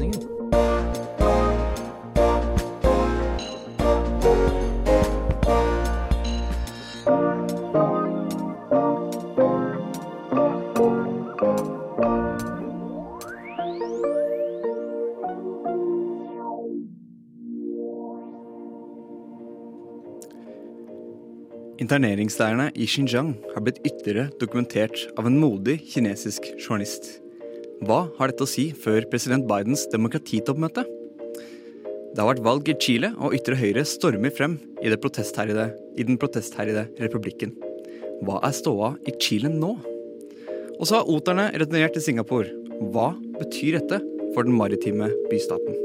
opplysningen. Interneringsleirene i Xinjiang har blitt ytterligere dokumentert av en modig kinesisk journalist. Hva har dette å si før president Bidens demokratitoppmøte? Det har vært valg i Chile, og ytre høyre stormer frem i, i den protestherjede republikken. Hva er ståa i Chile nå? Og så har oterne returnert til Singapore. Hva betyr dette for den maritime bystaten?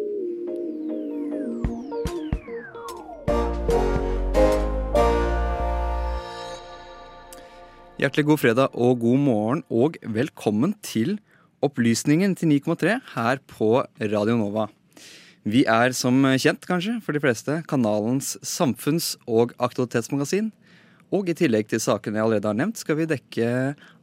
Hjertelig god fredag og god morgen, og velkommen til Opplysningen til 9,3 her på Radio Nova. Vi er som kjent, kanskje, for de fleste, kanalens samfunns- og aktualitetsmagasin. Og i tillegg til sakene jeg allerede har nevnt, skal vi dekke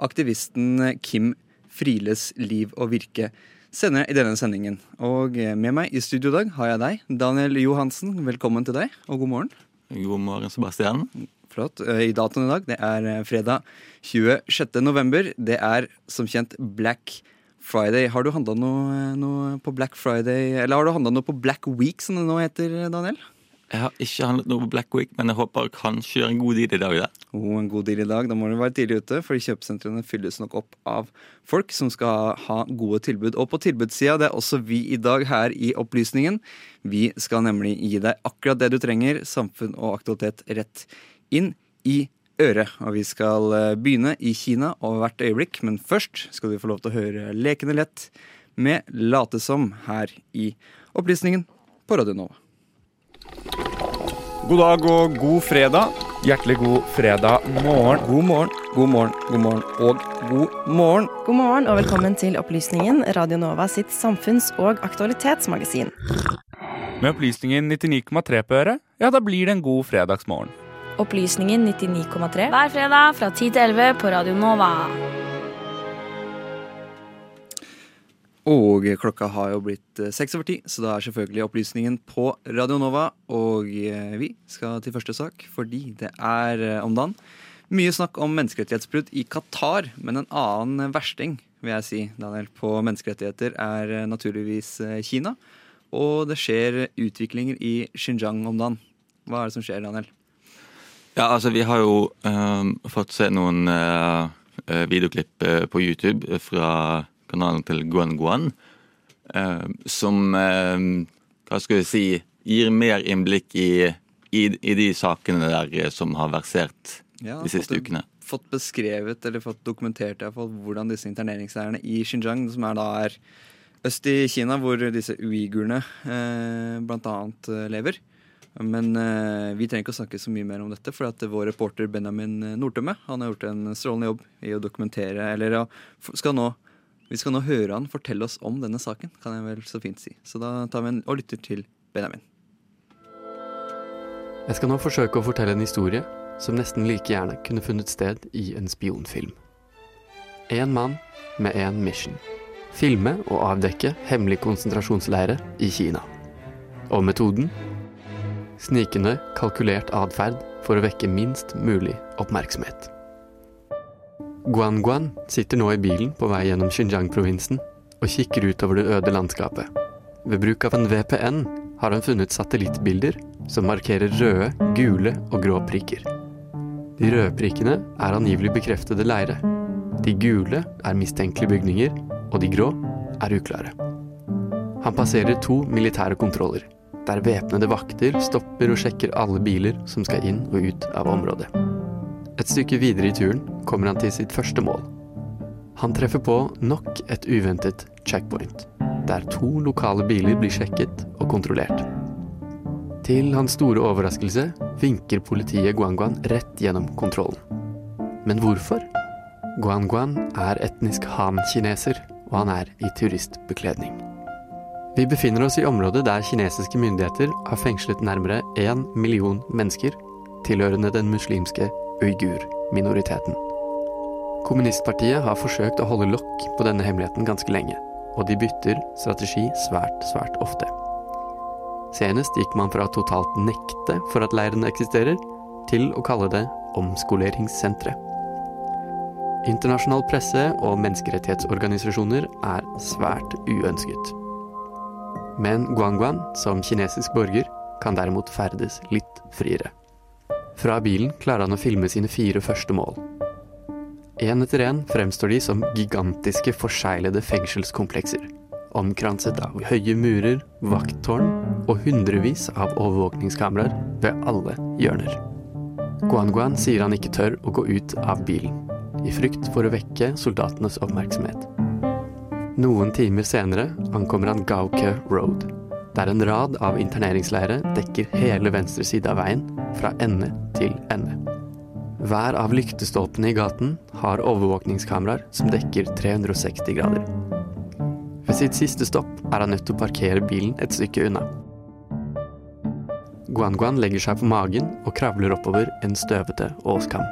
aktivisten Kim Friles liv og virke senere i denne sendingen. Og med meg i studio i dag har jeg deg, Daniel Johansen. Velkommen til deg, og god morgen. God morgen, Sebastian. Flott. I datoen i dag, det er fredag 26. november. Det er som kjent Black Friday. Har du handla noe, noe, på Black Friday, eller har du handla noe på Black Week, som det nå heter, Daniel? Jeg har ikke handlet noe på Black Week, men jeg håper kanskje gjør en god deal i dag. Da. Oh, en god deal i dag. Da må du være tidlig ute, for kjøpesentrene fylles nok opp av folk som skal ha gode tilbud. Og på tilbudssida, det er også vi i dag her i Opplysningen. Vi skal nemlig gi deg akkurat det du trenger, samfunn og aktualitet rett inn i øret. Og vi skal begynne i Kina over hvert øyeblikk, men først skal du få lov til å høre Lekende lett med Late som her i Opplysningen på Radio Nova. God dag og god fredag. Hjertelig god fredag morgen. God morgen, god morgen, god morgen og god morgen. God morgen og velkommen til Opplysningen, Radio Nova sitt samfunns- og aktualitetsmagasin. Med Opplysningen 99,3 på øret, ja, da blir det en god fredagsmorgen. Opplysningen 99,3 hver fredag fra 10 til 11 på Radio Nova. Og klokka har jo blitt seks over ti, så da er selvfølgelig opplysningen på Radio Nova. Og vi skal til første sak, fordi det er om dagen mye snakk om menneskerettighetsbrudd i Qatar. Men en annen versting vil jeg si, Daniel, på menneskerettigheter er naturligvis Kina. Og det skjer utviklinger i Xinjiang om dagen. Hva er det som skjer, Daniel? Ja, altså Vi har jo um, fått se noen uh, videoklipp på YouTube fra kanalen til Guan Guan, uh, som uh, hva skal vi si gir mer innblikk i, i, i de sakene der som har versert ja, de siste fått, ukene. Fått beskrevet eller fått dokumentert i hvert fall, hvordan disse interneringsleirene i Xinjiang, som er da er øst i Kina, hvor disse uigurene eh, bl.a. lever. Men eh, vi trenger ikke å snakke så mye mer om dette, for at vår reporter Benjamin Nordtømme han har gjort en strålende jobb i å dokumentere eller ja, skal nå vi skal nå høre han fortelle oss om denne saken, kan jeg vel så fint si. Så da tar vi en og lytter til Benjamin. Jeg skal nå forsøke å fortelle en historie som nesten like gjerne kunne funnet sted i en spionfilm. En mann med en mission. Filme og avdekke hemmelige konsentrasjonsleirer i Kina. Og metoden? Snikende, kalkulert atferd for å vekke minst mulig oppmerksomhet. Guan Guan sitter nå i bilen på vei gjennom Xinjiang-provinsen og kikker utover det øde landskapet. Ved bruk av en VPN har han funnet satellittbilder som markerer røde, gule og grå prikker. De røde prikkene er angivelig bekreftede leire. De gule er mistenkelige bygninger, og de grå er uklare. Han passerer to militære kontroller, der væpnede vakter stopper og sjekker alle biler som skal inn og ut av området. Et stykke videre i turen kommer han til sitt første mål. Han treffer på nok et uventet checkpoint, der to lokale biler blir sjekket og kontrollert. Til hans store overraskelse vinker politiet Guanguan rett gjennom kontrollen. Men hvorfor? Guanguan er etnisk han-kineser, og han er i turistbekledning. Vi befinner oss i området der kinesiske myndigheter har fengslet nærmere én million mennesker tilhørende den muslimske uigur-minoriteten. Kommunistpartiet har forsøkt å holde lokk på denne hemmeligheten ganske lenge, og de bytter strategi svært, svært ofte. Senest gikk man fra totalt nekte for at leiren eksisterer, til å kalle det omskoleringssentre. Internasjonal presse og menneskerettighetsorganisasjoner er svært uønsket. Men Guanguan, som kinesisk borger, kan derimot ferdes litt friere. Fra bilen klarer han å filme sine fire første mål. Én etter én fremstår de som gigantiske forseglede fengselskomplekser. Omkranset av høye murer, vakttårn og hundrevis av overvåkningskameraer ved alle hjørner. Guan-Guan sier han ikke tør å gå ut av bilen, i frykt for å vekke soldatenes oppmerksomhet. Noen timer senere ankommer han Gauke Road, der en rad av interneringsleire dekker hele venstre side av veien, fra ende til ende. Hver av lyktestolpene i gaten har overvåkningskameraer som dekker 360 grader. Ved sitt siste stopp er han nødt til å parkere bilen et stykke unna. Guan-Guan legger seg på magen og kravler oppover en støvete åskam.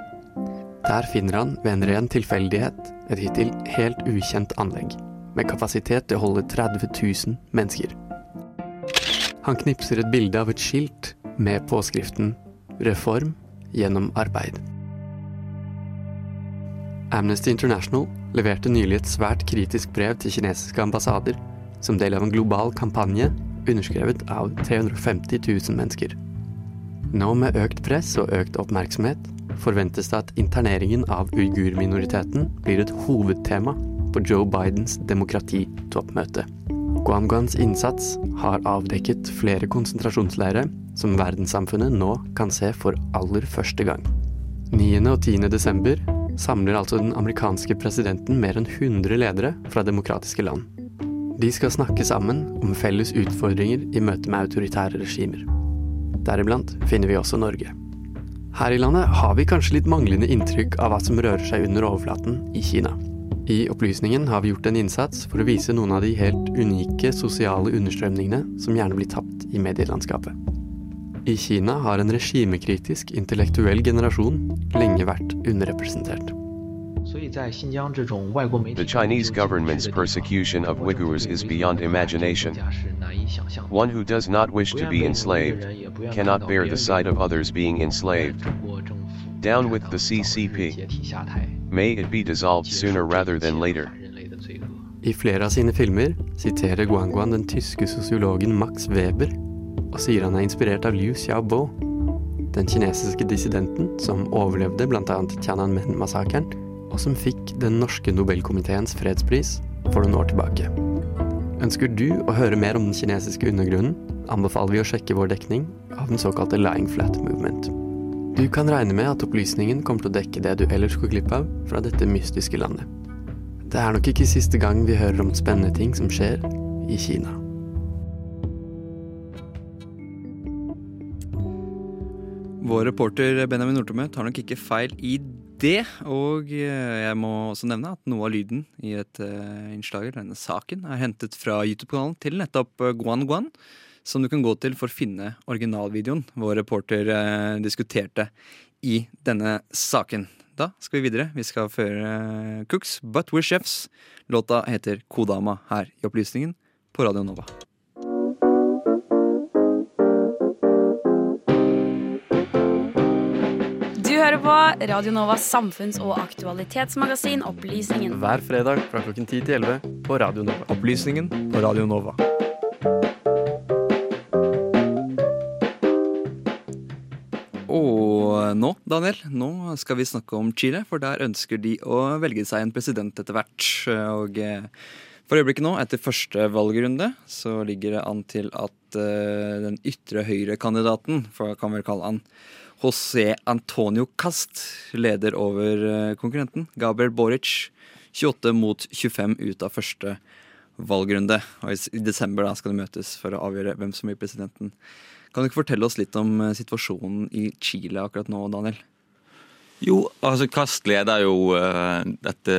Der finner han ved en ren tilfeldighet et hittil helt ukjent anlegg, med kapasitet til å holde 30 000 mennesker. Han knipser et bilde av et skilt med påskriften 'Reform gjennom arbeid'. Amnesty International leverte nylig et svært kritisk brev til kinesiske ambassader som del av en global kampanje underskrevet av 350 000 mennesker. Nå med økt press og økt oppmerksomhet forventes det at interneringen av uigur-minoriteten blir et hovedtema på Joe Bidens demokratitoppmøte. Guamguans innsats har avdekket flere konsentrasjonsleirer som verdenssamfunnet nå kan se for aller første gang. 9. og 10. desember samler altså den amerikanske presidenten mer enn 100 ledere fra demokratiske land. De skal snakke sammen om felles utfordringer i møte med autoritære regimer. Deriblant finner vi også Norge. Her i landet har vi kanskje litt manglende inntrykk av hva som rører seg under overflaten i Kina. I Opplysningen har vi gjort en innsats for å vise noen av de helt unike sosiale understrømningene som gjerne blir tapt i medielandskapet. I Kina har en regimekritisk intellektuell generasjon lenge vært underrepresentert. The Chinese government's persecution of Uyghurs is beyond imagination. One who does not wish to be enslaved cannot bear the sight of others being enslaved. Down with the CCP. May it be dissolved sooner rather than later. I flere av sine filmer siterer Guanguan den tyske sosiologen Max Weber, og sier han er inspirert av Liu Xiaobo, den kinesiske dissidenten som overlevde bl.a. Tiananmen-massakren, og som fikk den norske Nobelkomiteens fredspris for noen år tilbake. Ønsker du å høre mer om den kinesiske undergrunnen, anbefaler vi å sjekke vår dekning av den såkalte Lying Flat Movement. Du kan regne med at opplysningen kommer til å dekke det du ellers går glipp av fra dette mystiske landet. Det er nok ikke siste gang vi hører om spennende ting som skjer i Kina. Vår reporter Benjamin Nordtømme tar nok ikke feil i det. Og eh, jeg må også nevne at noe av lyden i dette innslaget, denne saken, er hentet fra YouTube-kanalen til nettopp eh, Guan Guan, som du kan gå til for å finne originalvideoen vår reporter eh, diskuterte i denne saken. Da skal vi videre. Vi skal føre Cooks But We're Chefs. Låta heter Kodama her i Opplysningen på Radio Nova. Du hører på Radio Novas samfunns- og aktualitetsmagasin Opplysningen. Hver fredag fra klokken 10 til 11 på Radio Nova. Opplysningen på Radio Nova. Nå, Daniel, nå skal vi snakke om Chile, for der ønsker de å velge seg en president etter hvert. Og eh, for øyeblikket nå, etter første valgrunde, så ligger det an til at eh, den ytre høyre-kandidaten, for jeg kan vel kalle han José Antonio Cast, leder over eh, konkurrenten Gabriel Boric. 28 mot 25 ut av første valgrunde. Og i desember da skal de møtes for å avgjøre hvem som blir presidenten. Kan du ikke fortelle oss litt om eh, situasjonen i Chile akkurat nå, Daniel? Jo, altså Kast leder jo uh, dette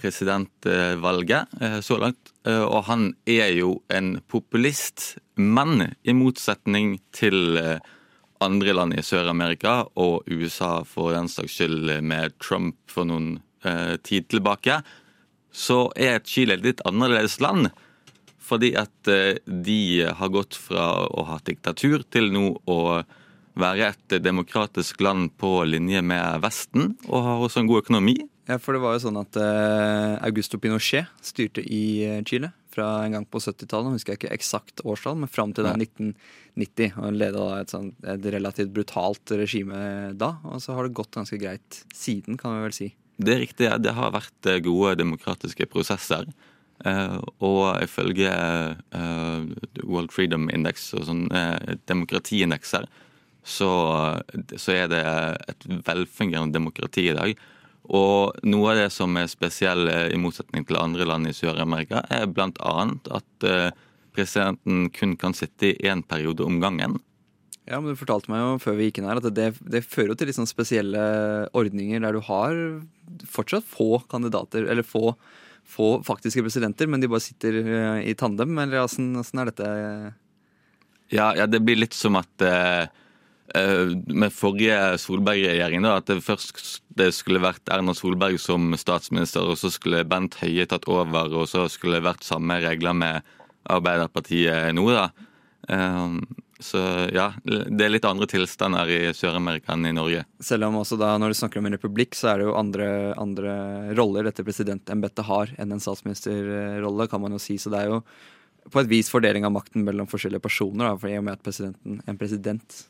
presidentvalget uh, så langt. Uh, og han er jo en populist. Men i motsetning til andre land i Sør-Amerika og USA for den saks skyld med Trump for noen tid tilbake, så er Chile et litt annerledes land. Fordi at eh, de har gått fra å ha diktatur til nå å være et demokratisk land på linje med Vesten, og har også en god økonomi. Ja, for det var jo sånn at uh, Augusto Pinochet styrte i uh, Chile fra en gang på 70-tallet. Husker jeg ikke eksakt årstall, men fram til da 1990. Og leda et, sånt, et relativt brutalt regime da. Og så har det gått ganske greit siden, kan vi vel si. Det er riktig. Det har vært eh, gode demokratiske prosesser. Uh, og ifølge uh, World Freedom Index og sånn uh, demokratiindekser, så, så er det et velfungerende demokrati i dag. Og noe av det som er spesielt i motsetning til andre land i Sør-Amerika, er bl.a. at presidenten kun kan sitte i én periode om gangen. Ja, men Du fortalte meg jo før vi gikk inn her at det, det fører jo til litt sånn spesielle ordninger der du har fortsatt få kandidater, eller få, få faktiske presidenter, men de bare sitter i tandem, eller åssen er dette? Ja, ja, det blir litt som at uh, med forrige Solberg-regjering, at det først det skulle vært Erna Solberg som statsminister, og så skulle Bent Høie tatt over, og så skulle det vært samme regler med Arbeiderpartiet nå, da. Uh, så ja, det er litt andre tilstander i Sør-Amerika enn i Norge. Selv om også da når du snakker om en republikk, så er det jo andre, andre roller dette presidentembetet har enn en statsministerrolle, kan man jo si. Så det er jo på et vis fordeling av makten mellom forskjellige personer. Da, for i og med at en president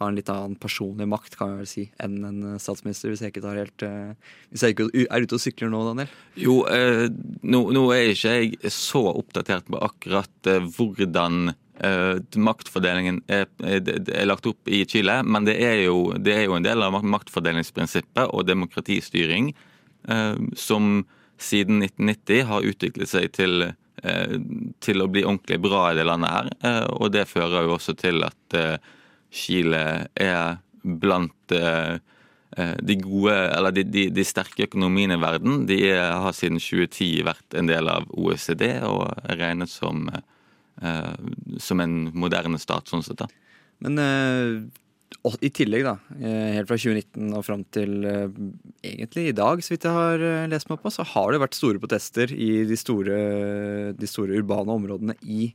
har en litt annen personlig makt kan jeg vel si, enn en statsminister, hvis jeg ikke tar helt uh, Hvis jeg ikke er ute og sykler nå, Daniel? Jo, uh, nå, nå, er ikke jeg så oppdatert på akkurat uh, hvordan maktfordelingen er, er, lagt opp i Chile, men det er, jo, det er jo en del av maktfordelingsprinsippet og demokratistyring som siden 1990 har utviklet seg til, til å bli ordentlig bra i det landet her. og det fører jo også til at Chile er blant eh, eh, de gode, eller de, de, de, sterke økonomiene i verden. De har siden 2010 vært en del av OECD og regnet som, eh, som en moderne stat, sånn sett. da. Men i tillegg, da, helt fra 2019 og fram til egentlig i dag, så vidt jeg har lest meg på, så har det vært store protester i de store, de store urbane områdene i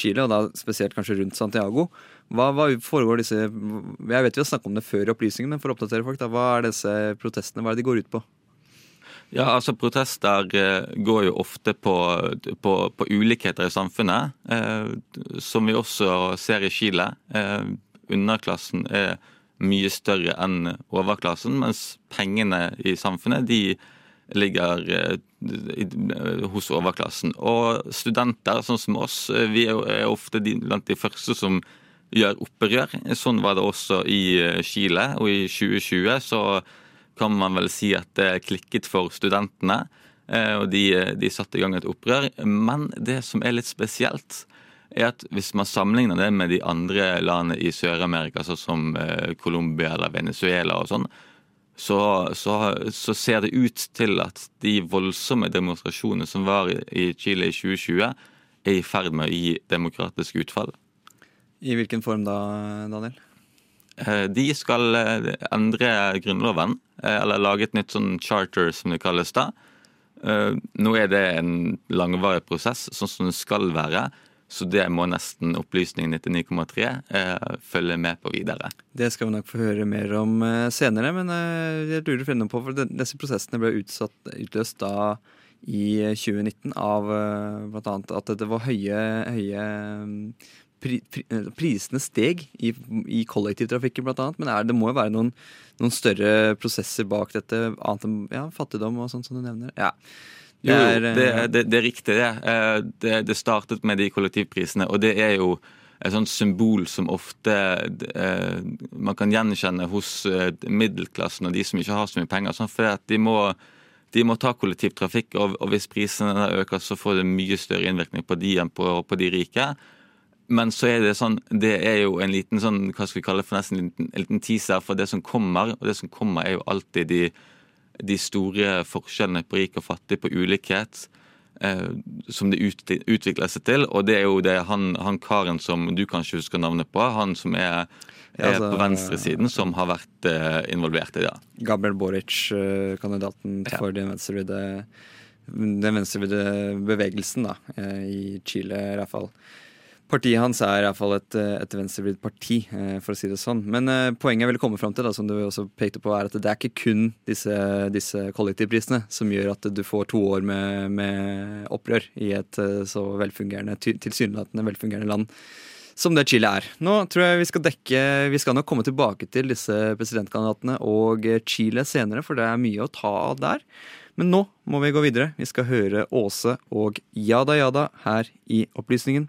Chile, og da spesielt kanskje rundt Santiago. Hva, hva, foregår disse Jeg vet vi har snakket om det før i opplysningen, men for å oppdatere folk, da, hva er disse protestene? Hva er det de går ut på? Ja, altså Protester eh, går jo ofte på, på, på ulikheter i samfunnet, eh, som vi også ser i Chile. Eh, underklassen er mye større enn overklassen, mens pengene i samfunnet de ligger eh, hos overklassen. Og studenter, sånn som oss, eh, vi er ofte blant de første som gjør opprør. Sånn var det også i eh, Chile. Og i 2020 så kan man vel si at det klikket for studentene. Eh, og de, de satte i gang et opprør. Men det som er litt spesielt, er at hvis man sammenligner det med de andre landene i Sør-Amerika, sånn som eh, Colombia eller Venezuela og sånn, så, så, så, ser det ut til at de voldsomme demonstrasjonene som var i Chile i 2020, er i ferd med å gi demokratisk utfall. I hvilken form da, Daniel? Eh, de skal eh, endre Grunnloven, eh, eller lage et nytt sånn charter, som det kalles da. Nå er det en langvarig prosess, sånn som det skal være. Så det må nesten Opplysningen 99,3 følge med på videre. Det skal vi nok få høre mer om senere, men jeg lurer fremdeles på, for disse prosessene ble utsatt, utløst da i 2019 av bl.a. at det var høye, høye pri, pri, prisene steg i, i kollektivtrafikken bl.a. Men er, det må jo være noen, noen, større prosesser bak dette, annet enn ja, fattigdom og sånt som du nevner. Ja. Det er, jo, det, det, det, er riktig, det. Eh, det. det. startet med de kollektivprisene, og det er jo et sånt symbol som ofte eh, man kan gjenkjenne hos eh, middelklassen og de som ikke har så mye penger. Sånn, for de må, de må ta kollektivtrafikk, og hvis prisene øker, så får det mye større innvirkning på de enn på, på de rike. Men så er det sånn, det er jo en liten sånn, hva skal vi kalle det for nesten en liten, en liten teaser for det som kommer. Og det som kommer, er jo alltid de, de store forskjellene på rik og fattig, på ulikhet. Eh, som det ut, utvikler seg til. Og det er jo det han, han karen som du kanskje husker navnet på, han som er, er altså, på venstresiden, som har vært eh, involvert i det. Gabriel Boric, kandidaten ja. for den venstrevridde den venstrevridde bevegelsen da, eh, i Chile, i hvert fall. Partiet hans er iallfall et, eh, et venstrevridd parti, eh, for å si det sånn. Men eh, poenget jeg ville komme fram til, da, som du også pekte på, er at det er ikke kun disse, disse kollektivprisene som gjør at du får to år med, med opprør i et så velfungerende, tilsynelatende velfungerende land som det Chile er. Nå tror jeg vi skal dekke Vi skal nok komme tilbake til disse presidentkandidatene og Chile senere, for det er mye å ta av der. Men nå må vi gå videre. Vi skal høre Åse og Jada Jada her i Opplysningen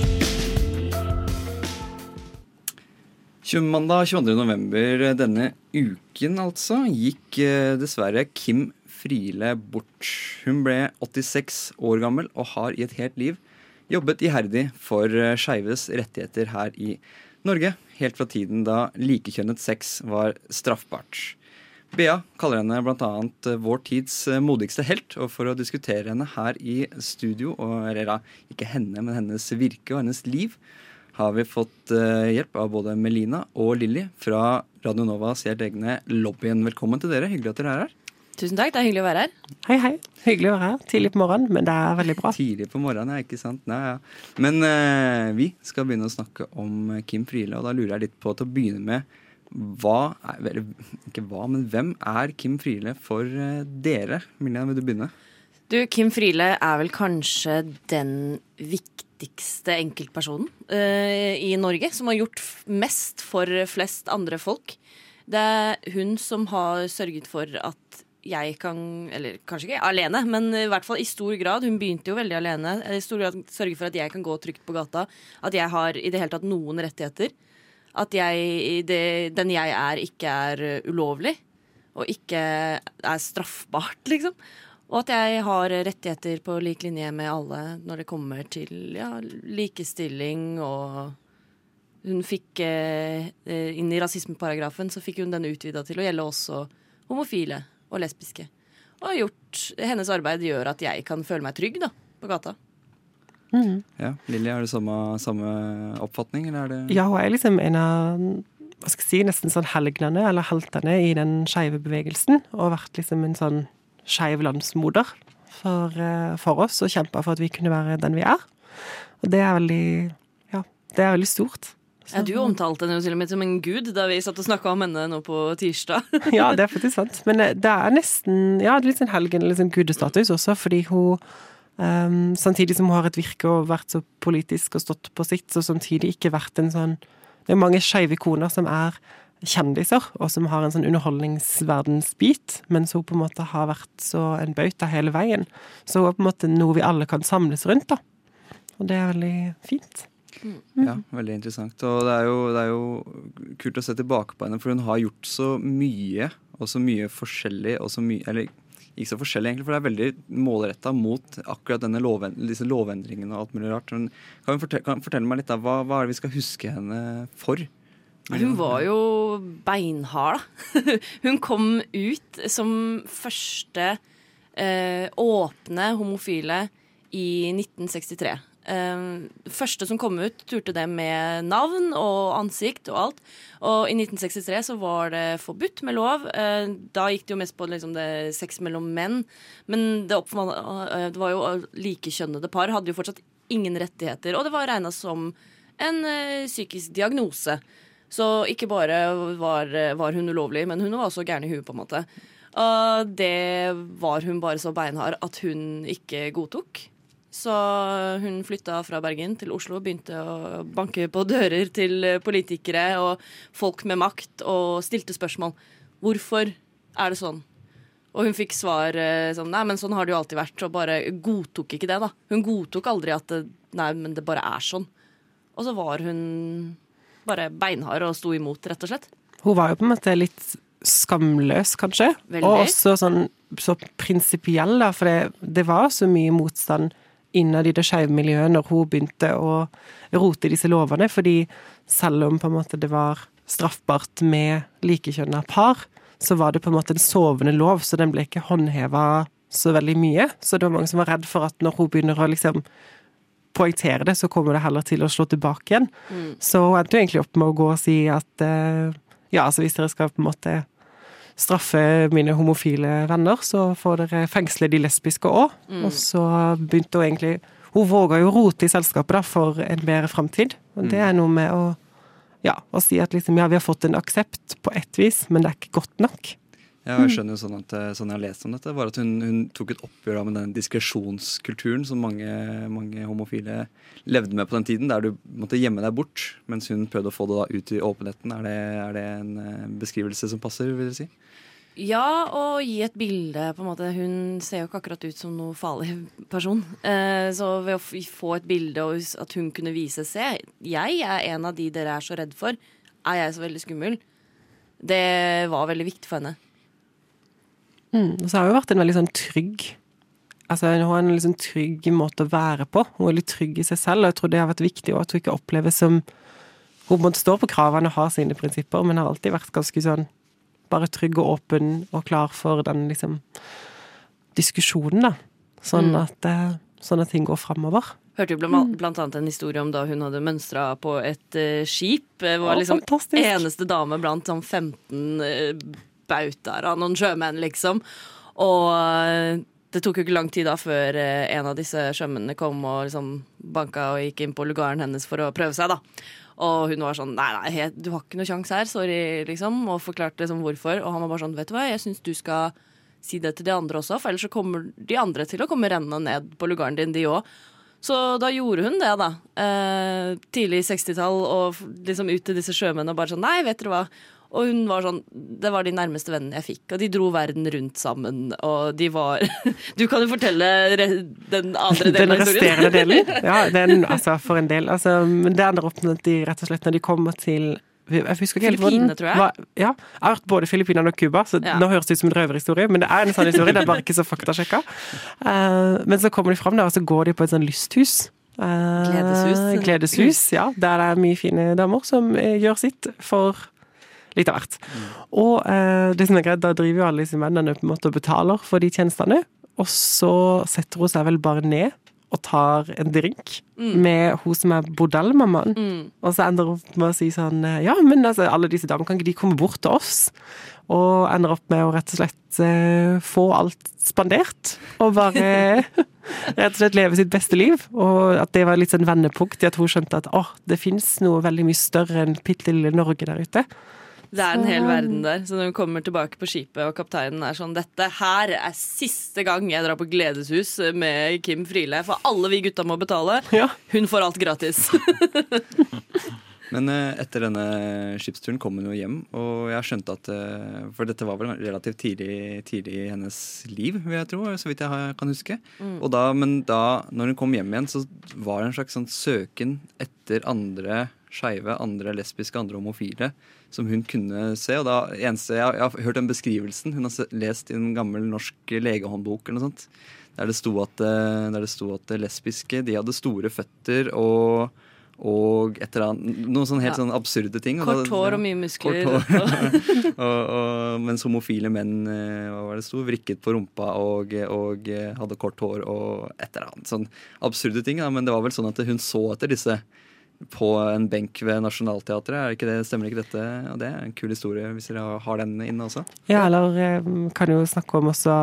Mandag 22.11. denne uken, altså, gikk eh, dessverre Kim Friele bort. Hun ble 86 år gammel og har i et helt liv jobbet iherdig for uh, skeives rettigheter her i Norge, helt fra tiden da likekjønnet sex var straffbart. Bea kaller henne bl.a. Eh, vår tids modigste helt, og for å diskutere henne her i studio, og, eller ikke henne, men hennes virke og hennes liv, har vi fått uh, hjelp av både Melina og Lilly fra Radio Novas helt egne lobbyen. Velkommen til dere. Hyggelig at dere er her. Tusen takk. Det er hyggelig å være her. Hei, hei. Hyggelig å være her. Tidlig på morgenen, men det er veldig bra. Tidlig på morgenen, ja. Ikke sant. Nei, ja. Men eh, vi skal begynne å snakke om Kim Friele, og da lurer jeg litt på til å begynne med hva Eller ikke hva, men hvem er Kim Friele for uh, dere? Milja, vil du begynne? Du, Kim Friele er vel kanskje den viktige viktigste enkeltpersonen uh, i Norge, som har gjort mest for flest andre folk. Det er hun som har sørget for at jeg kan Eller kanskje ikke alene, men i hvert fall i stor grad. Hun begynte jo veldig alene. I stor grad sørge for at jeg kan gå trygt på gata. At jeg har i det hele tatt noen rettigheter. At jeg, det, den jeg er, ikke er ulovlig. Og ikke er straffbart, liksom. Og at jeg har rettigheter på lik linje med alle når det kommer til ja, likestilling og Hun fikk eh, inn i rasismeparagrafen så fikk hun den utvida til å gjelde også homofile og lesbiske. Og gjort, hennes arbeid gjør at jeg kan føle meg trygg da, på gata. Mm. Ja, Lilly, har du samme, samme oppfatning, eller er det Ja, hun er liksom en av hva skal jeg si, nesten sånn helgnene, eller heltene, i den skeive bevegelsen. Og vært liksom en sånn skeiv landsmoder for, eh, for, oss, og kjempa for at vi kunne være den vi er. Og det er veldig Ja, det er veldig stort. Så. Ja, Du omtalte henne jo til og med som en gud da vi satt og snakka om henne nå på tirsdag. ja, det er faktisk sant. Men eh, det er nesten ja, litt sånn helgen, litt sånn gudestatus også, fordi hun um, Samtidig som hun har et virke og vært så politisk og stått på sitt, så samtidig ikke vært en sånn Det er mange skeive ikoner som er kjendiser, og som har en sånn underholdningsverdensbit, mens hun på en måte har vært så en bauta hele veien. Så hun er på en måte noe vi alle kan samles rundt, da. Og det er veldig fint. Mm. Ja, veldig interessant. Og det er, jo, det er, jo, kult å se tilbake på henne, for hun har gjort så mye, og så mye forskjellig, og så mye Eller ikke så forskjellig, egentlig, for det er veldig målretta mot akkurat denne loven, disse lovendringene og alt mulig rart. Men kan du fortelle, fortelle meg litt, da, hva, hva er det vi skal huske henne for? Hun var jo beinhard, da. Hun kom ut som første eh, åpne homofile i 1963. Eh, første som kom ut, turte det med navn og ansikt og alt. Og i 1963 så var det forbudt med lov. Eh, da gikk det jo mest på liksom, det sex mellom menn. Men det, eh, det var jo likekjønnede par hadde jo fortsatt ingen rettigheter. Og det var regna som en eh, psykisk diagnose. Så ikke bare var, var hun ulovlig, men hun var også gæren i huet, på en måte. Og det var hun bare så beinhard at hun ikke godtok. Så hun flytta fra Bergen til Oslo, begynte å banke på dører til politikere og folk med makt og stilte spørsmål. Hvorfor er det sånn? Og hun fikk svar sånn Nei, men sånn har det jo alltid vært. Og bare godtok ikke det, da. Hun godtok aldri at det, Nei, men det bare er sånn. Og så var hun bare beinhard og sto imot, rett og slett. Hun var jo på en måte litt skamløs, kanskje. Veldig. Og også sånn så prinsipiell, da, for det, det, var så mye motstand innad i det skeive miljøet når hun begynte å rote i disse lovene. Fordi selv om på en måte det var straffbart med likekjønna par, så var det på en måte en sovende lov, så den ble ikke håndheva så veldig mye. Så det var mange som var redd for at når hun begynner å liksom poengtere det, så kommer det heller til å slå tilbake igjen. Mm. Så hun endte jo egentlig opp med å gå og si at eh, ja, altså hvis dere skal på en måte straffe mine homofile venner, så får dere fengsle de lesbiske òg. Mm. Og så begynte hun egentlig Hun våga jo rote i selskapet da, for en bedre framtid. Og det er noe med å ja, å si at liksom, ja, vi har fått en aksept på ett vis, men det er ikke godt nok. Jeg skjønner jo sånn at eh, sånn jeg har lest om dette, var at hun, hun tok et oppgjør med den diskresjonskulturen som mange, mange homofile levde med på den tiden, der du måtte gjemme deg bort, mens hun prøvde å få det da ut i åpenheten. Er det, er det en eh, beskrivelse som passer, vil du si? Ja, og gi et bilde, på en måte. Hun ser jo ikke akkurat ut som noe farlig person. Eh, så ved å få et bilde og at hun kunne vise Se, jeg er en av de dere er så redd for. Er jeg så veldig skummel? Det var veldig viktig for henne. Mm. Og så har hun vært en veldig sånn trygg Altså Hun har en liksom trygg måte å være på. Hun er litt trygg i seg selv, og jeg tror det har vært viktig også at hun ikke oppleves som Hun måtte stå på kravene og ha sine prinsipper, men har alltid vært ganske sånn bare trygg og åpen og klar for den liksom diskusjonen, da. Sånn Mm. at, eh, sånn at ting går framover. Hørte jo blant, blant annet en historie om da hun hadde mønstra på et eh, skip. Var liksom fantastisk. eneste dame blant sånn 15 uh, bautaer av noen sjømenn, liksom. Og eh, det tok jo ikke lang tid da før eh, en av disse sjømennene kom og liksom banka og gikk inn på lugaren hennes for å prøve seg, da. Og hun var sånn nei, nei, du har ikke noe sjanse her, sorry, liksom. Og forklarte liksom hvorfor. Og han var bare sånn, vet du hva, jeg syns du skal si det til de andre også, for ellers så kommer de andre til å komme rennende ned på lugaren din, de òg. Så da gjorde hun det, da. Eh, tidlig 60-tall, og liksom ut til disse sjømennene og bare sånn Nei, vet dere hva. Og hun var sånn Det var de nærmeste vennene jeg fikk, og de dro verden rundt sammen, og de var Du kan jo fortelle den andre delen av historien. resterende delen? Ja, den, altså for en del. Altså, men det ender opp med at de rett og slett, når de kommer til jeg husker ikke Filippinene, tror jeg. var- ja, jeg har hørt både Filippinene og Cuba, så Ja. nå høres det ut som en røverhistorie, men det er en sann historie. Det er bare ikke så faktasjekka. Uh, men så kommer de fram der, og så går de på et sånn lysthus. Uh, Gledeshus. Gledeshus, ja. Der det er mye fine damer som eh, gjør sitt for litt av hvert. Og eh, det som er greit, da driver jo alle disse mennene på en måte og betaler for de tjenestene, og så setter hun seg vel bare ned og tar en drink Mm. med hun som er bordellmammaen. Mm. Og så ender hun opp med å si sånn Ja, men altså, alle disse damene, kan ikke de komme bort til oss? Og ender opp med å rett og slett eh, få alt spandert. Og bare rett og slett leve sitt beste liv. Og at det var litt sånn vendepunkt i at hun skjønte at åh, det fins noe veldig mye større enn bitte lille Norge der ute. Det er en hel verden der. Så når hun kommer tilbake på skipet, og kapteinen er sånn Dette her er siste gang jeg drar på gledeshus med Kim Friele, for alle vi gutta må betale. Hun får alt gratis. Men eh, etter denne skipsturen kom hun jo hjem, og jeg skjønte at eh, For dette var vel relativt tidlig, tidlig i hennes liv, vil jeg tro, så vidt jeg kan huske. Mm. Og da, men da, når hun kom hjem igjen, så var det en slags sånn søken etter andre skeive, andre lesbiske, andre homofile som hun kunne se. Og da eneste Jeg, jeg har hørt den beskrivelsen. Hun har lest i en gammel norsk legehåndbok eller noe sånt. Der det sto at, eh, det sto at lesbiske de hadde store føtter og og et eller annet, noen sånne helt Ja. sånne absurde ting. Kort hår og mye muskler. Kort hår. og, og, mens homofile menn eh, hva var det sto, vrikket på rumpa og, og eh, hadde kort hår og et eller annet. Sånn absurde ting. Da. Men det var vel sånn at hun så etter disse på en benk ved Nationaltheatret. Er ikke det, stemmer ikke dette? Og det er en kul historie hvis dere har den inne også. Ja, eller eh, kan jo snakke om også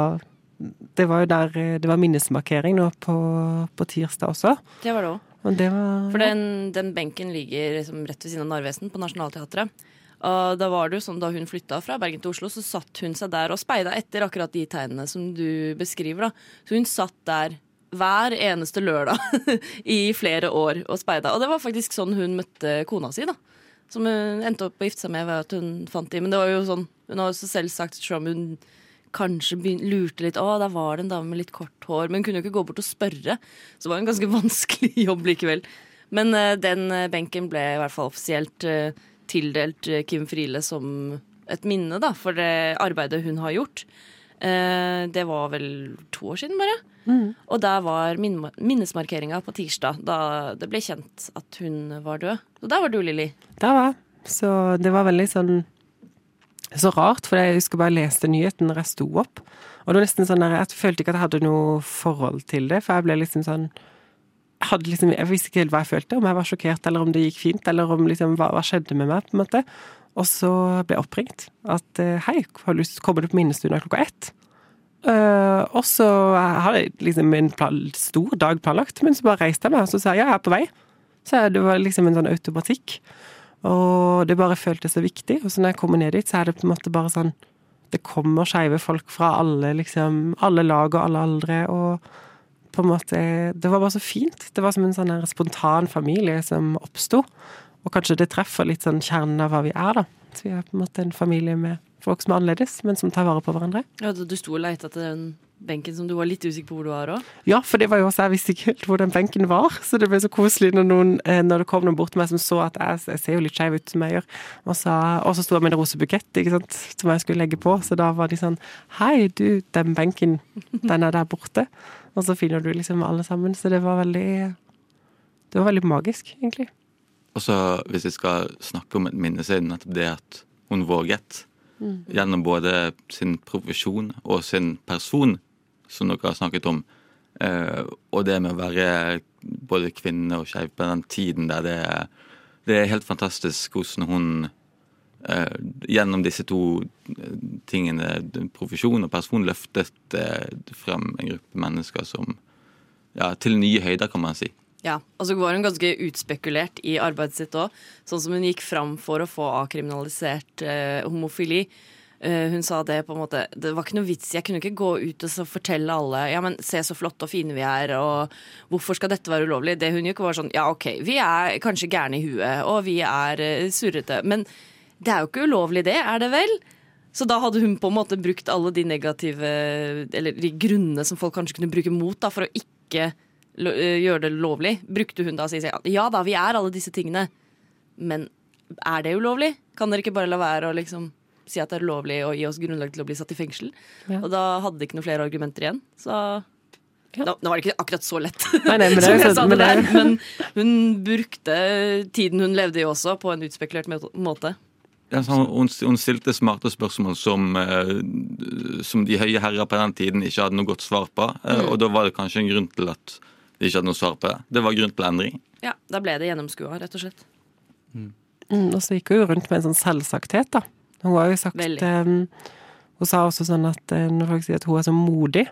Det var jo der eh, det var minnesmarkering nå på, på tirsdag også. Det var det òg. Og det var For den, den benken ligger liksom rett ved siden av Narvesen, på Nationaltheatret. Og da var det jo sånn da hun flytta fra Bergen til Oslo, så satt hun seg der og speida etter akkurat de tegnene som du beskriver. da. Så hun satt der hver eneste lørdag i flere år og speida. Og det var faktisk sånn hun møtte kona si, da. Som hun endte opp å gifte seg med ved at hun fant de. Men det var jo sånn, hun har også selv sagt om hun kanskje lurte litt. Å, der var det en dame med litt kort hår. Men hun kunne jo ikke gå bort og spørre. Så det var en ganske vanskelig jobb likevel. Men uh, den eh, benken ble i hvert fall offisielt uh, tildelt Kim Friele som et minne da, for det arbeidet hun har gjort. Eh, det var vel to år siden, bare. Mm. Og der var min minnesmarkeringa på tirsdag, da det ble kjent at hun var død. Og der var du, Lilly. Der var jeg. Så det var veldig sånn så rart, for jeg husker bare jeg leste nyheten når jeg sto opp. Og det var nesten sånn der, Jeg følte ikke at jeg hadde noe forhold til det, for jeg ble liksom sånn Jeg, hadde liksom, jeg visste ikke helt hva jeg følte, om jeg var sjokkert, eller om det gikk fint, eller om liksom, hva, hva skjedde med meg, på en måte. Og så ble jeg oppringt at eh, hei, har du lyst til å på minnestunda klokka ett? Uh, og så hadde jeg liksom en stor dag planlagt, men så bare reiste jeg meg og så sa jeg ja, jeg er på vei. Så det var liksom en sånn automatikk. Og det bare føltes så viktig. Og så når jeg kommer ned dit, så er det på en måte bare sånn Det kommer skeive folk fra alle, liksom, alle lag og alle aldre, og på en måte Det var bare så fint. Det var som en sånn spontan familie som oppsto. Og kanskje det treffer litt sånn kjernen av hva vi er, da. Så vi er på en måte en familie med folk som er annerledes, men som tar vare på hverandre. Ja, Du sto og leita etter den benken som du var litt usikker på hvor du var òg? Ja, for det var jo også, jeg visste ikke helt hvor den benken var. Så det ble så koselig når, noen, eh, når det kom noen bort til meg som så at jeg, jeg ser jo litt skeiv ut som jeg gjør. Og, sa, og så sto jeg med en rosebukett ikke sant, som jeg skulle legge på. Så da var de sånn Hei, du, den benken, den er der borte. Og så finner du liksom alle sammen. Så det var veldig Det var veldig magisk, egentlig. Og så hvis vi skal snakke om et minne, så er det nettopp det at hun våget. Mm. Gjennom både sin profesjon og sin person, som dere har snakket om. Eh, og det med å være både kvinne og skeiv på den tiden der det er, det er helt fantastisk hvordan hun eh, gjennom disse to tingene, profesjon og person, løftet eh, frem en gruppe mennesker som ja, til nye høyder, kan man si. Ja, og så var hun ganske utspekulert i arbeidet sitt òg. Sånn som hun gikk fram for å få avkriminalisert eh, homofili. Eh, hun sa det på en måte Det var ikke noe vits, jeg kunne ikke gå ut og fortelle alle Ja, men se så flotte og fine vi er, og hvorfor skal dette være ulovlig? Det hun gjorde, var sånn Ja, OK, vi er kanskje gærne i huet, og vi er eh, surrete, men det er jo ikke ulovlig, det, er det vel? Så da hadde hun på en måte brukt alle de negative Eller de grunnene som folk kanskje kunne bruke mot da, for å ikke gjøre det lovlig. Brukte hun da å si ja da, vi er alle disse tingene, men er det ulovlig? Kan dere ikke bare la være å liksom si at det er ulovlig og gi oss grunnlag til å bli satt i fengsel? Ja. Og da hadde de ikke noen flere argumenter igjen. Så da, nå var det ikke akkurat så lett, Nei, nei, men det som jeg sånn- sa men det er der. Men hun brukte tiden hun levde i også, på en utspekulert måte. Ja, så hun, hun stilte smarte spørsmål som, eh, som de høye herrer på den tiden ikke hadde noe godt svar på. eh, Mm. Og da var det kanskje en grunn til at de ikke hadde noe svar på det. Det var grunn til endring. Ja, Da ble det gjennomskua, rett og slett. Mm, og så gikk hun jo rundt med en sånn selvsakthet, da. Hun har jo sagt eh, Hun sa også sånn at eh, når folk sier at hun er så modig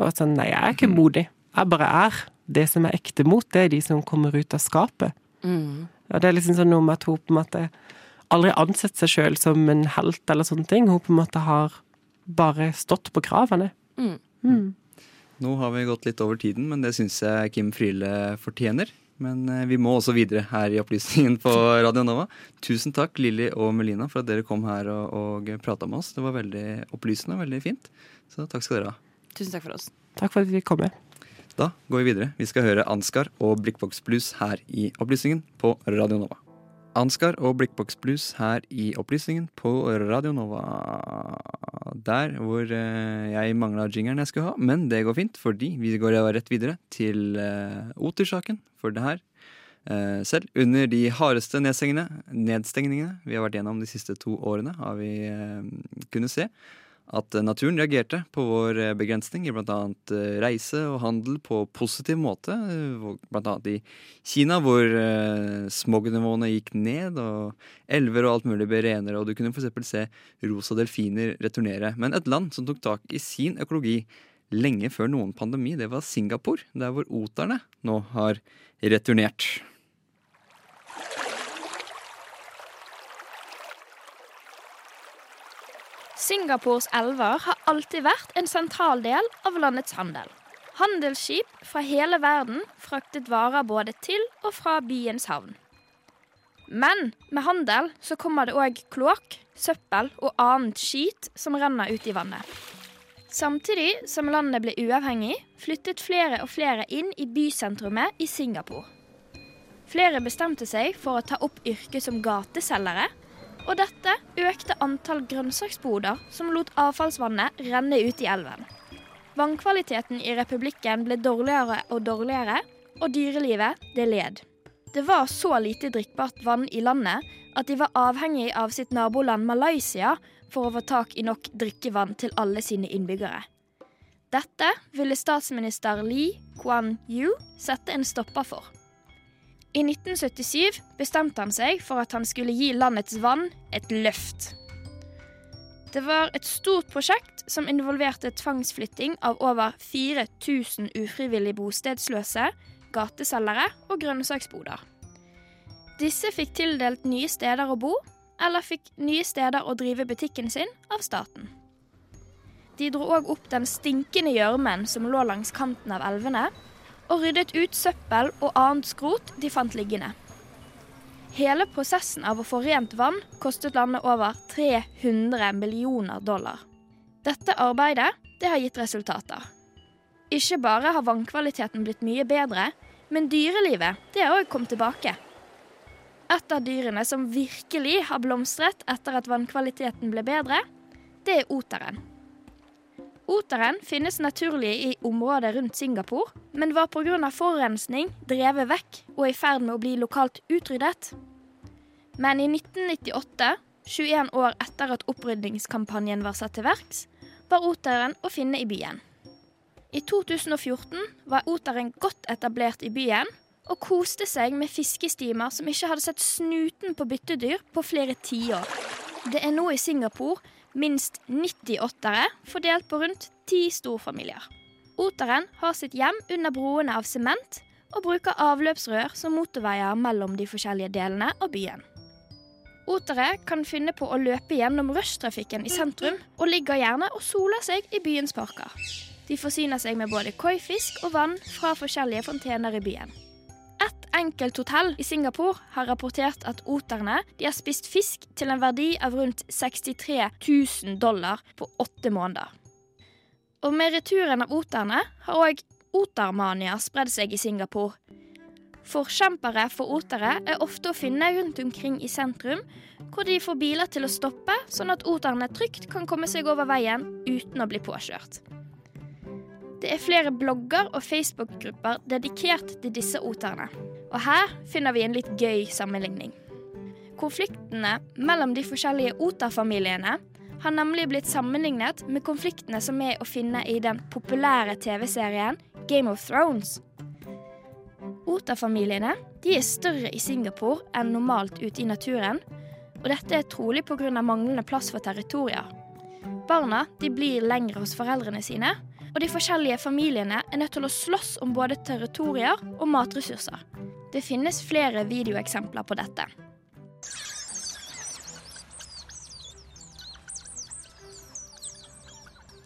Og sånn, nei, jeg er ikke modig. Jeg bare er. Det som er ekte mot, det er de som kommer ut av skapet. Mm. Og det er liksom sånn noe med at hun på en måte aldri ansett seg sjøl som en helt eller sånne ting. Hun på en måte har bare stått på kravene. Mm. Nå har vi gått litt over tiden, men det syns jeg Kim Friele fortjener. Men eh, vi må også videre her i Opplysningen på Radio Nova. Tusen takk, Lilly og Melina, for at dere kom her og, og prata med oss. Det var veldig opplysende og veldig fint. Så takk skal dere ha. Tusen takk for oss. Takk for at vi kom. Da går vi videre. Vi skal høre Ansgar og Blikkboks Blues her i Opplysningen på Radio Nova. Ansgar og Blikkboks Blues her i Opplysningen på Radio Nova. Der hvor eh, jeg mangla jingeren jeg skulle ha, men det går fint, fordi vi går rett videre til eh, Oter-saken. For det her eh, selv under de hardeste nedstengningene vi har vært gjennom de siste to årene, har vi kunnet se at eh, naturen reagerte på vår eh, begrensning i bl.a. reise og handel på positiv måte. eh, Bl.a. i Kina, hvor eh, smognivåene gikk ned, og elver og alt mulig ble renere, og du kunne f.eks. se rosa delfiner returnere. Men et land som tok tak i sin økologi lenge før noen pandemi, det var Singapore, der hvor oterne nå har returnert. Singapores elver har alltid vært en sentral del av landets handel. Handelsskip fra hele verden fraktet varer både til og fra byens havn. Men med handel så kommer det òg kloakk, søppel og annet skit som renner ut i vannet. Samtidig som landet ble uavhengig, flyttet flere og flere inn i bysentrumet i Singapore. Flere bestemte seg for å ta opp yrket som gateselgere, og dette økte antall grønnsaksboder som lot avfallsvannet renne ut i elven. Vannkvaliteten i republikken ble dårligere og dårligere, og dyrelivet det led. Det var så lite drikkbart vann i landet at de var avhengig av sitt naboland Malaysia for å få tak i nok drikkevann til alle sine innbyggere. Dette ville statsminister Lee Kuan Yew sette en stopper for. I 1977 bestemte han seg for at han skulle gi landets vann et løft. Det var et stort prosjekt som involverte tvangsflytting av over 4000 ufrivillig bostedsløse, gateselgere og grønnsaksboder. Disse fikk tildelt nye steder å bo, eller fikk nye steder å drive butikken sin av staten. De dro òg opp den stinkende gjørmen som lå langs kanten av elvene, og ryddet ut søppel og annet skrot de fant liggende. Hele prosessen av å få rent vann kostet landet over 300 millioner dollar. Dette arbeidet det har gitt resultater. Ikke bare har vannkvaliteten blitt mye bedre, men dyrelivet det har òg kommet tilbake. Et av dyrene som virkelig har blomstret etter at vannkvaliteten ble bedre, det er oteren. Oteren finnes naturlig i området rundt Singapore, men var pga. forurensning drevet vekk og i ferd med å bli lokalt utryddet. Men i 1998, 21 år etter at opprydningskampanjen var satt til verks, var oteren å finne i byen. I 2014 var oteren godt etablert i byen og koste seg med fiskestimer som ikke hadde sett snuten på byttedyr på flere tiår. Det er nå i Singapore minst 90 åttere fordelt på rundt ti storfamilier. Oteren har sitt hjem under broene av sement og bruker avløpsrør som motorveier mellom de forskjellige delene av byen. Otere kan finne på å løpe gjennom rushtrafikken i sentrum, og ligger gjerne og soler seg i byens parker. De forsyner seg med både koifisk og vann fra forskjellige fontener i byen. Enkelt hotell i Singapore har rapportert at oterne har spist fisk til en verdi av rundt 63 000 dollar på åtte måneder. Og med returen av oterne har òg otermania spredd seg i Singapore. Forkjempere for otere er ofte å finne rundt omkring i sentrum, hvor de får biler til å stoppe, sånn at oterne trygt kan komme seg over veien uten å bli påkjørt. Det er flere blogger og Facebook-grupper dedikert til disse oterne. Og her finner vi en litt gøy sammenligning. Konfliktene mellom de forskjellige Ota-familiene har nemlig blitt sammenlignet med konfliktene som er å finne i den populære TV-serien Game of Thrones. Oterfamiliene de er større i Singapore enn normalt ute i naturen, og dette er trolig pga. manglende plass for territorier. Barna blir lengre hos foreldrene sine, og de forskjellige familiene er nødt til å slåss om både territorier og matressurser. Det finnes flere videoeksempler på dette.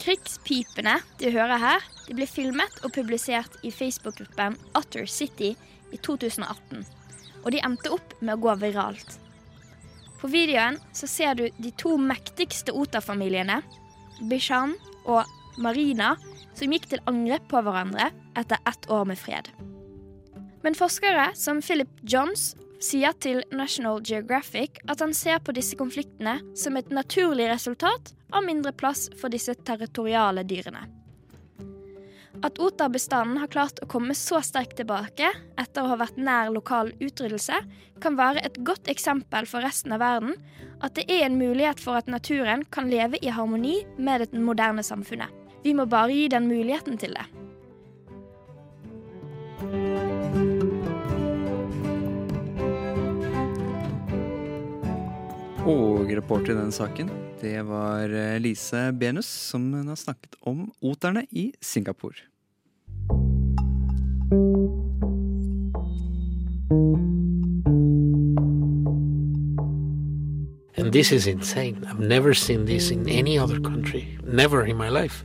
Krigspipene du hører her, de ble filmet og publisert i Facebook-gruppen Utter City i 2018. Og de endte opp med å gå viralt. På videoen så ser du de to mektigste Ota-familiene, Bishan og Marina, som gikk til angrep på hverandre etter ett år med fred. Men forskere som Philip Johns sier til National Geographic at han ser på disse konfliktene som et naturlig resultat av mindre plass for disse territoriale dyrene. At oterbestanden har klart å komme så sterkt tilbake etter å ha vært nær lokal utryddelse, kan være et godt eksempel for resten av verden at det er en mulighet for at naturen kan leve i harmoni med det moderne samfunnet. Vi må bare gi den muligheten til det. Og reporter i denne saken, det var eh, Lise Benus, som har snakket om oterne i Singapore. And this is insane. I've never seen this in any other country. Never in my life.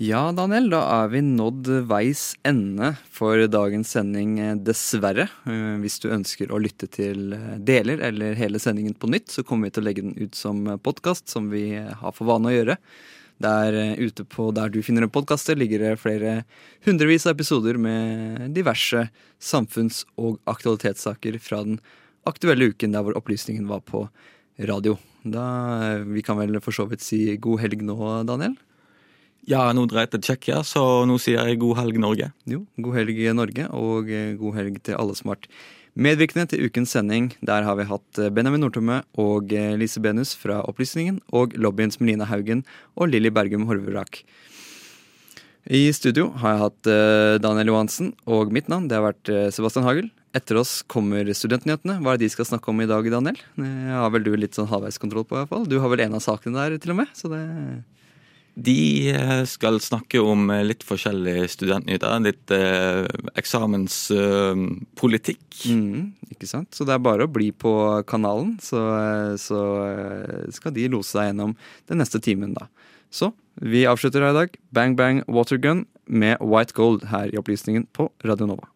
Ja, Daniel, da er vi nådd veis ende for dagens sending, eh, dessverre. Eh, Hvis du ønsker å lytte til eh, deler eller hele sendingen på nytt, så kommer vi til å legge den ut som podkast, som vi har for vane å gjøre. Der ute på der du finner en podkast, ligger det flere hundrevis av episoder med diverse samfunns- og aktualitetssaker fra den aktuelle uken der hvor opplysningen var på radio. Da, Vi kan vel for så vidt si god helg nå, Daniel? Ja, nå dreier jeg til Tsjekkia, så nå sier jeg god helg, Norge. Jo, god helg Norge, og eh, god helg til alle som har vært medvirkende til ukens sending. Der har vi hatt eh, Benjamin Nordtømme og eh, Lise Benus fra Opplysningen, og lobbyens Melina Haugen og Lilly Bergum Horverak. I studio har jeg hatt Daniel Johansen, og mitt navn det har vært Sebastian Hagel. Etter oss kommer Studentnyhetene. Hva er det de skal snakke om i dag, Daniel? Det har vel du litt sånn halvveiskontroll på, i hvert fall. Du har vel en av sakene der, til og med. Så det De eh, skal snakke om eh, litt forskjellige studentnyheter. Litt eh, eksamenspolitikk. Mm, ikke sant? Så det er bare å bli på kanalen, så, så eh, skal de lose deg gjennom den neste timen, da. Så vi avslutter her i dag. Bang Bang Watergun med White Gold her i Opplysningen på Radio Nova.